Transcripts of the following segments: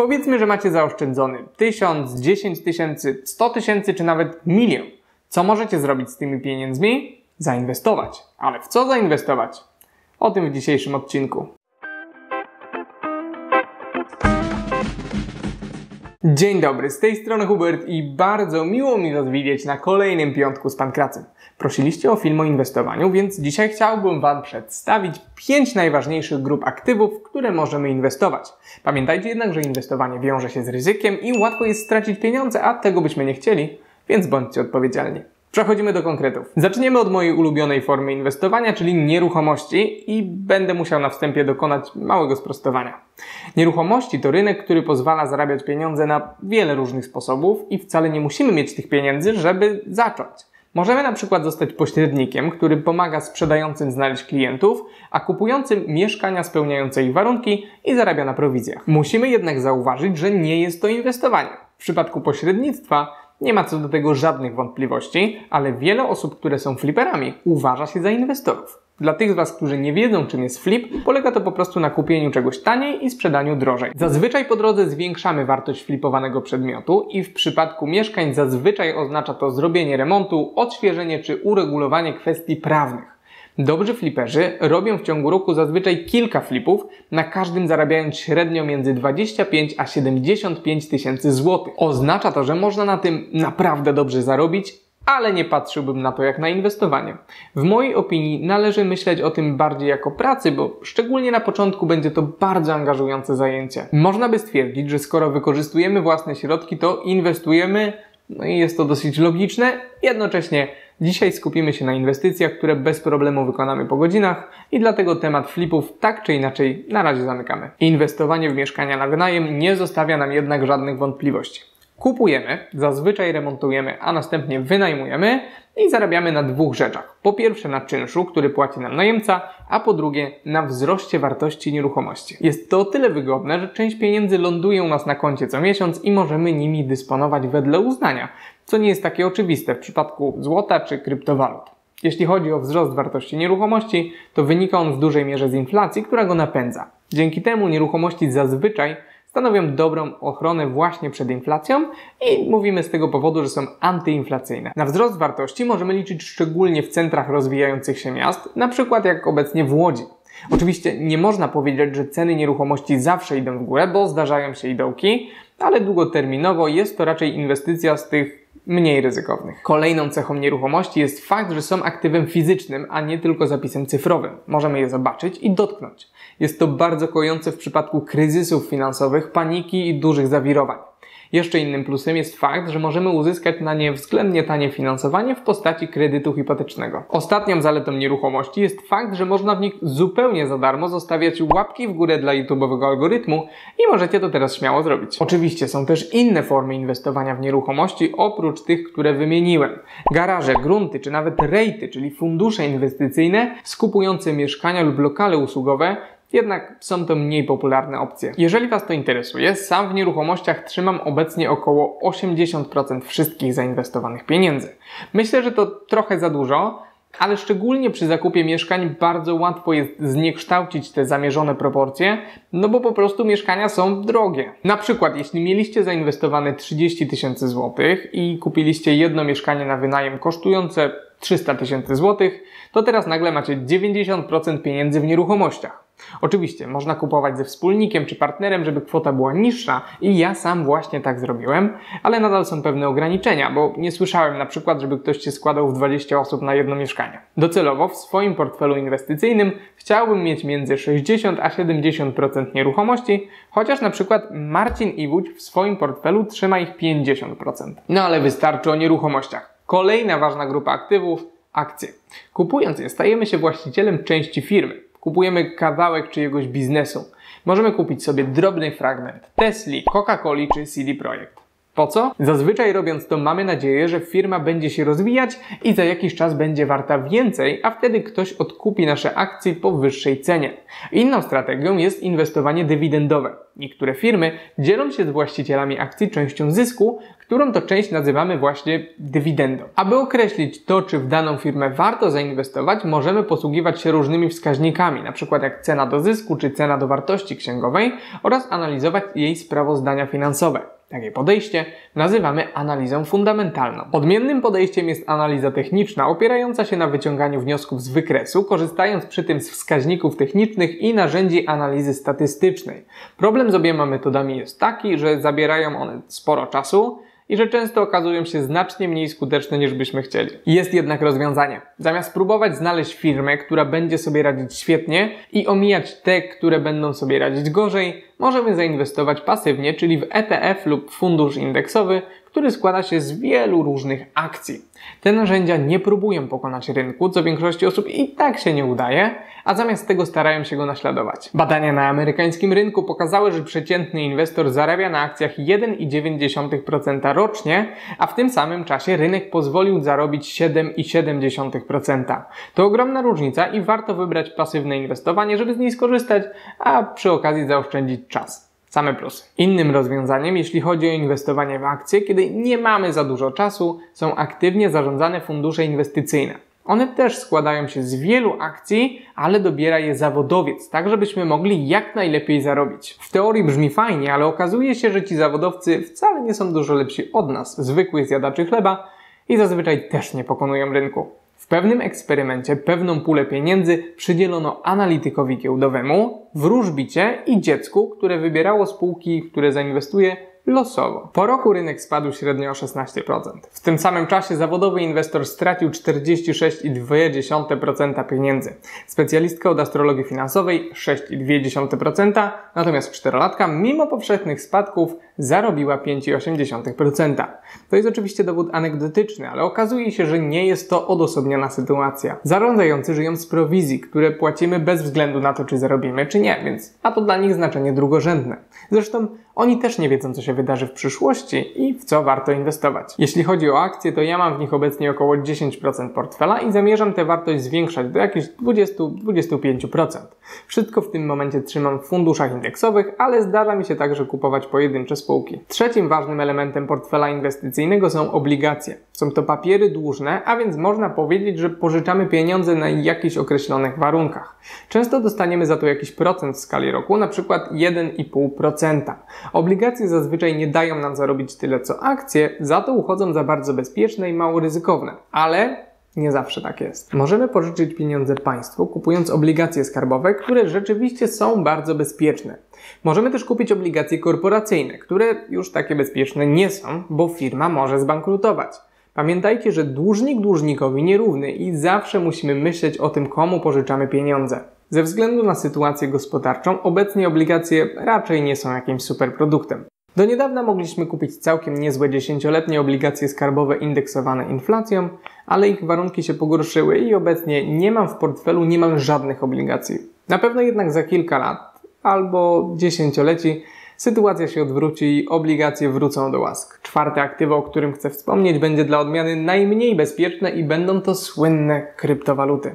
Powiedzmy, że macie zaoszczędzony 1000, 10 tysięcy, 100 tysięcy czy nawet milion. Co możecie zrobić z tymi pieniędzmi? Zainwestować. Ale w co zainwestować? O tym w dzisiejszym odcinku. Dzień dobry, z tej strony Hubert i bardzo miło mi Was widzieć na kolejnym piątku z Pankracem. Prosiliście o film o inwestowaniu, więc dzisiaj chciałbym Wam przedstawić 5 najważniejszych grup aktywów, w które możemy inwestować. Pamiętajcie jednak, że inwestowanie wiąże się z ryzykiem i łatwo jest stracić pieniądze, a tego byśmy nie chcieli, więc bądźcie odpowiedzialni. Przechodzimy do konkretów. Zaczniemy od mojej ulubionej formy inwestowania, czyli nieruchomości i będę musiał na wstępie dokonać małego sprostowania. Nieruchomości to rynek, który pozwala zarabiać pieniądze na wiele różnych sposobów i wcale nie musimy mieć tych pieniędzy, żeby zacząć. Możemy na przykład zostać pośrednikiem, który pomaga sprzedającym znaleźć klientów, a kupującym mieszkania spełniające ich warunki i zarabia na prowizjach. Musimy jednak zauważyć, że nie jest to inwestowanie. W przypadku pośrednictwa nie ma co do tego żadnych wątpliwości, ale wiele osób, które są fliperami, uważa się za inwestorów. Dla tych z Was, którzy nie wiedzą, czym jest flip, polega to po prostu na kupieniu czegoś taniej i sprzedaniu drożej. Zazwyczaj po drodze zwiększamy wartość flipowanego przedmiotu i w przypadku mieszkań zazwyczaj oznacza to zrobienie remontu, odświeżenie czy uregulowanie kwestii prawnych. Dobrzy fliperzy robią w ciągu roku zazwyczaj kilka flipów, na każdym zarabiając średnio między 25 a 75 tysięcy złotych. Oznacza to, że można na tym naprawdę dobrze zarobić, ale nie patrzyłbym na to jak na inwestowanie. W mojej opinii należy myśleć o tym bardziej jako pracy, bo szczególnie na początku będzie to bardzo angażujące zajęcie. Można by stwierdzić, że skoro wykorzystujemy własne środki, to inwestujemy, no i jest to dosyć logiczne, jednocześnie Dzisiaj skupimy się na inwestycjach, które bez problemu wykonamy po godzinach i dlatego temat flipów tak czy inaczej na razie zamykamy. Inwestowanie w mieszkania na wynajem nie zostawia nam jednak żadnych wątpliwości. Kupujemy, zazwyczaj remontujemy, a następnie wynajmujemy i zarabiamy na dwóch rzeczach. Po pierwsze na czynszu, który płaci nam najemca, a po drugie na wzroście wartości nieruchomości. Jest to o tyle wygodne, że część pieniędzy ląduje u nas na koncie co miesiąc i możemy nimi dysponować wedle uznania, co nie jest takie oczywiste w przypadku złota czy kryptowalut. Jeśli chodzi o wzrost wartości nieruchomości, to wynika on w dużej mierze z inflacji, która go napędza. Dzięki temu nieruchomości zazwyczaj stanowią dobrą ochronę właśnie przed inflacją i mówimy z tego powodu, że są antyinflacyjne. Na wzrost wartości możemy liczyć szczególnie w centrach rozwijających się miast, na przykład jak obecnie w Łodzi. Oczywiście nie można powiedzieć, że ceny nieruchomości zawsze idą w górę, bo zdarzają się i dołki, ale długoterminowo jest to raczej inwestycja z tych mniej ryzykownych. Kolejną cechą nieruchomości jest fakt, że są aktywem fizycznym, a nie tylko zapisem cyfrowym. Możemy je zobaczyć i dotknąć. Jest to bardzo kojące w przypadku kryzysów finansowych, paniki i dużych zawirowań. Jeszcze innym plusem jest fakt, że możemy uzyskać na nie względnie tanie finansowanie w postaci kredytu hipotecznego. Ostatnią zaletą nieruchomości jest fakt, że można w nich zupełnie za darmo zostawiać łapki w górę dla YouTube'owego algorytmu i możecie to teraz śmiało zrobić. Oczywiście są też inne formy inwestowania w nieruchomości oprócz tych, które wymieniłem. Garaże, grunty czy nawet rejty, czyli fundusze inwestycyjne skupujące mieszkania lub lokale usługowe jednak są to mniej popularne opcje. Jeżeli Was to interesuje, sam w nieruchomościach trzymam obecnie około 80% wszystkich zainwestowanych pieniędzy. Myślę, że to trochę za dużo, ale szczególnie przy zakupie mieszkań bardzo łatwo jest zniekształcić te zamierzone proporcje, no bo po prostu mieszkania są drogie. Na przykład, jeśli mieliście zainwestowane 30 tysięcy złotych i kupiliście jedno mieszkanie na wynajem kosztujące 300 tysięcy złotych, to teraz nagle macie 90% pieniędzy w nieruchomościach. Oczywiście można kupować ze wspólnikiem czy partnerem, żeby kwota była niższa i ja sam właśnie tak zrobiłem, ale nadal są pewne ograniczenia, bo nie słyszałem na przykład, żeby ktoś się składał w 20 osób na jedno mieszkanie. Docelowo w swoim portfelu inwestycyjnym chciałbym mieć między 60 a 70% nieruchomości, chociaż na przykład Marcin Iwódź w swoim portfelu trzyma ich 50%. No ale wystarczy o nieruchomościach. Kolejna ważna grupa aktywów akcje. Kupując je, stajemy się właścicielem części firmy. Kupujemy kawałek czyjegoś biznesu. Możemy kupić sobie drobny fragment Tesli, Coca-Coli czy CD Projekt. Po co? Zazwyczaj robiąc to mamy nadzieję, że firma będzie się rozwijać i za jakiś czas będzie warta więcej, a wtedy ktoś odkupi nasze akcje po wyższej cenie. Inną strategią jest inwestowanie dywidendowe. Niektóre firmy dzielą się z właścicielami akcji częścią zysku, którą to część nazywamy właśnie dywidendą. Aby określić to, czy w daną firmę warto zainwestować, możemy posługiwać się różnymi wskaźnikami, np. jak cena do zysku czy cena do wartości księgowej oraz analizować jej sprawozdania finansowe. Takie podejście nazywamy analizą fundamentalną. Odmiennym podejściem jest analiza techniczna, opierająca się na wyciąganiu wniosków z wykresu, korzystając przy tym z wskaźników technicznych i narzędzi analizy statystycznej. Problem z obiema metodami jest taki, że zabierają one sporo czasu, i że często okazują się znacznie mniej skuteczne niż byśmy chcieli. Jest jednak rozwiązanie. Zamiast próbować znaleźć firmę, która będzie sobie radzić świetnie i omijać te, które będą sobie radzić gorzej, możemy zainwestować pasywnie, czyli w ETF lub fundusz indeksowy, który składa się z wielu różnych akcji. Te narzędzia nie próbują pokonać rynku, co większości osób i tak się nie udaje, a zamiast tego starają się go naśladować. Badania na amerykańskim rynku pokazały, że przeciętny inwestor zarabia na akcjach 1,9% rocznie, a w tym samym czasie rynek pozwolił zarobić 7,7%. To ogromna różnica i warto wybrać pasywne inwestowanie, żeby z niej skorzystać, a przy okazji zaoszczędzić czas. Same plusy. Innym rozwiązaniem, jeśli chodzi o inwestowanie w akcje, kiedy nie mamy za dużo czasu, są aktywnie zarządzane fundusze inwestycyjne. One też składają się z wielu akcji, ale dobiera je zawodowiec, tak żebyśmy mogli jak najlepiej zarobić. W teorii brzmi fajnie, ale okazuje się, że ci zawodowcy wcale nie są dużo lepsi od nas, zwykłych zjadaczy chleba i zazwyczaj też nie pokonują rynku. W pewnym eksperymencie pewną pulę pieniędzy przydzielono analitykowi giełdowemu, wróżbicie i dziecku, które wybierało spółki, które zainwestuje losowo. Po roku rynek spadł średnio o 16%. W tym samym czasie zawodowy inwestor stracił 46,2% pieniędzy. Specjalistka od astrologii finansowej 6,2%, natomiast czterolatka mimo powszechnych spadków zarobiła 5,8%. To jest oczywiście dowód anegdotyczny, ale okazuje się, że nie jest to odosobniona sytuacja. Zarządzający żyją z prowizji, które płacimy bez względu na to, czy zarobimy, czy nie, więc ma to dla nich znaczenie drugorzędne. Zresztą oni też nie wiedzą, co się wydarzy w przyszłości i w co warto inwestować. Jeśli chodzi o akcje, to ja mam w nich obecnie około 10% portfela i zamierzam tę wartość zwiększać do jakichś 20-25%. Wszystko w tym momencie trzymam w funduszach indeksowych, ale zdarza mi się także kupować pojedyncze spółki. Trzecim ważnym elementem portfela inwestycyjnego są obligacje. Są to papiery dłużne, a więc można powiedzieć, że pożyczamy pieniądze na jakichś określonych warunkach. Często dostaniemy za to jakiś procent w skali roku, na przykład 1,5%. Obligacje zazwyczaj nie dają nam zarobić tyle co akcje, za to uchodzą za bardzo bezpieczne i mało ryzykowne. Ale nie zawsze tak jest. Możemy pożyczyć pieniądze państwu, kupując obligacje skarbowe, które rzeczywiście są bardzo bezpieczne. Możemy też kupić obligacje korporacyjne, które już takie bezpieczne nie są, bo firma może zbankrutować. Pamiętajcie, że dłużnik dłużnikowi nierówny i zawsze musimy myśleć o tym, komu pożyczamy pieniądze. Ze względu na sytuację gospodarczą, obecnie obligacje raczej nie są jakimś superproduktem. Do niedawna mogliśmy kupić całkiem niezłe dziesięcioletnie obligacje skarbowe indeksowane inflacją, ale ich warunki się pogorszyły i obecnie nie mam w portfelu niemal żadnych obligacji. Na pewno jednak za kilka lat albo dziesięcioleci sytuacja się odwróci i obligacje wrócą do łask. Czwarte aktywo, o którym chcę wspomnieć, będzie dla odmiany najmniej bezpieczne i będą to słynne kryptowaluty.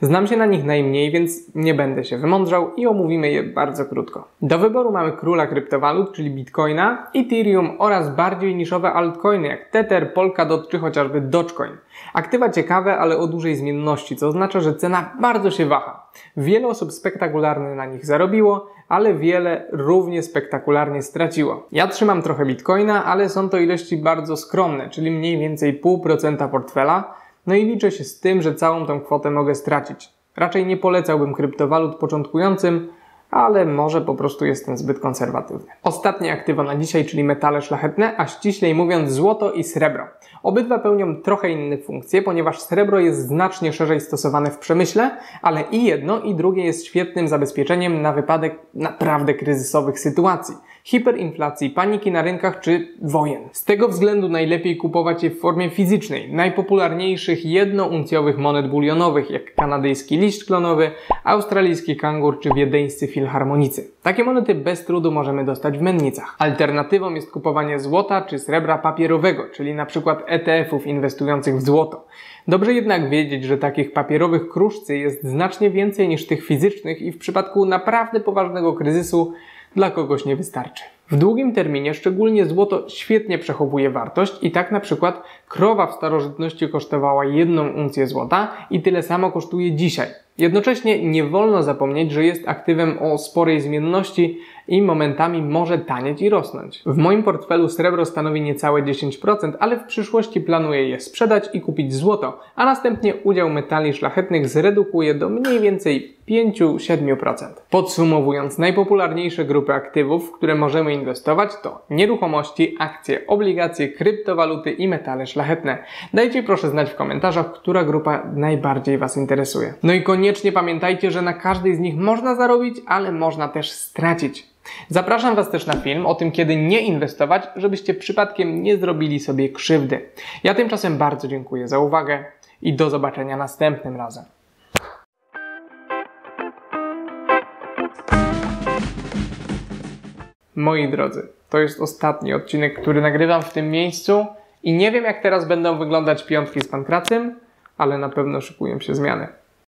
Znam się na nich najmniej, więc nie będę się wymądrzał i omówimy je bardzo krótko. Do wyboru mamy króla kryptowalut, czyli Bitcoina, Ethereum oraz bardziej niszowe altcoiny jak Tether, Polkadot czy chociażby Dogecoin. Aktywa ciekawe, ale o dużej zmienności, co oznacza, że cena bardzo się waha. Wiele osób spektakularnie na nich zarobiło, ale wiele równie spektakularnie straciło. Ja trzymam trochę bitcoina, ale są to ilości bardzo skromne, czyli mniej więcej 0,5% portfela, no i liczę się z tym, że całą tą kwotę mogę stracić. Raczej nie polecałbym kryptowalut początkującym, ale może po prostu jestem zbyt konserwatywny. Ostatnie aktywo na dzisiaj, czyli metale szlachetne, a ściślej mówiąc złoto i srebro. Obydwa pełnią trochę inne funkcje, ponieważ srebro jest znacznie szerzej stosowane w przemyśle, ale i jedno i drugie jest świetnym zabezpieczeniem na wypadek naprawdę kryzysowych sytuacji. hiperinflacji, paniki na rynkach czy wojen. Z tego względu najlepiej kupować je w formie fizycznej, najpopularniejszych jednouncjowych monet bulionowych, jak kanadyjski liść klonowy, australijski kangur czy wiedeńscy filharmonicy. Takie monety bez trudu możemy dostać w mennicach. Alternatywą jest kupowanie złota czy srebra papierowego, czyli na przykład ETF-ów inwestujących w złoto. Dobrze jednak wiedzieć, że takich papierowych kruszcy jest znacznie więcej niż tych fizycznych i w przypadku naprawdę poważnego kryzysu dla kogoś nie wystarczy. W długim terminie szczególnie złoto świetnie przechowuje wartość i tak na przykład krowa w starożytności kosztowała jedną uncję złota i tyle samo kosztuje dzisiaj. Jednocześnie nie wolno zapomnieć, że jest aktywem o sporej zmienności i momentami może tanieć i rosnąć. W moim portfelu srebro stanowi niecałe 10%, ale w przyszłości planuję je sprzedać i kupić złoto, a następnie udział metali szlachetnych zredukuję do mniej więcej 5-7%. Podsumowując, najpopularniejsze grupy aktywów, w które możemy inwestować to nieruchomości, akcje, obligacje, kryptowaluty i metale szlachetne. Dajcie proszę znać w komentarzach, która grupa najbardziej Was interesuje. No i koniecznie pamiętajcie, że na każdej z nich można zarobić, ale można też stracić. Zapraszam Was też na film o tym, kiedy nie inwestować, żebyście przypadkiem nie zrobili sobie krzywdy. Ja tymczasem bardzo dziękuję za uwagę i do zobaczenia następnym razem. Moi drodzy, to jest ostatni odcinek, który nagrywam w tym miejscu i nie wiem jak teraz będą wyglądać piątki z pankracym, ale na pewno szykują się zmiany.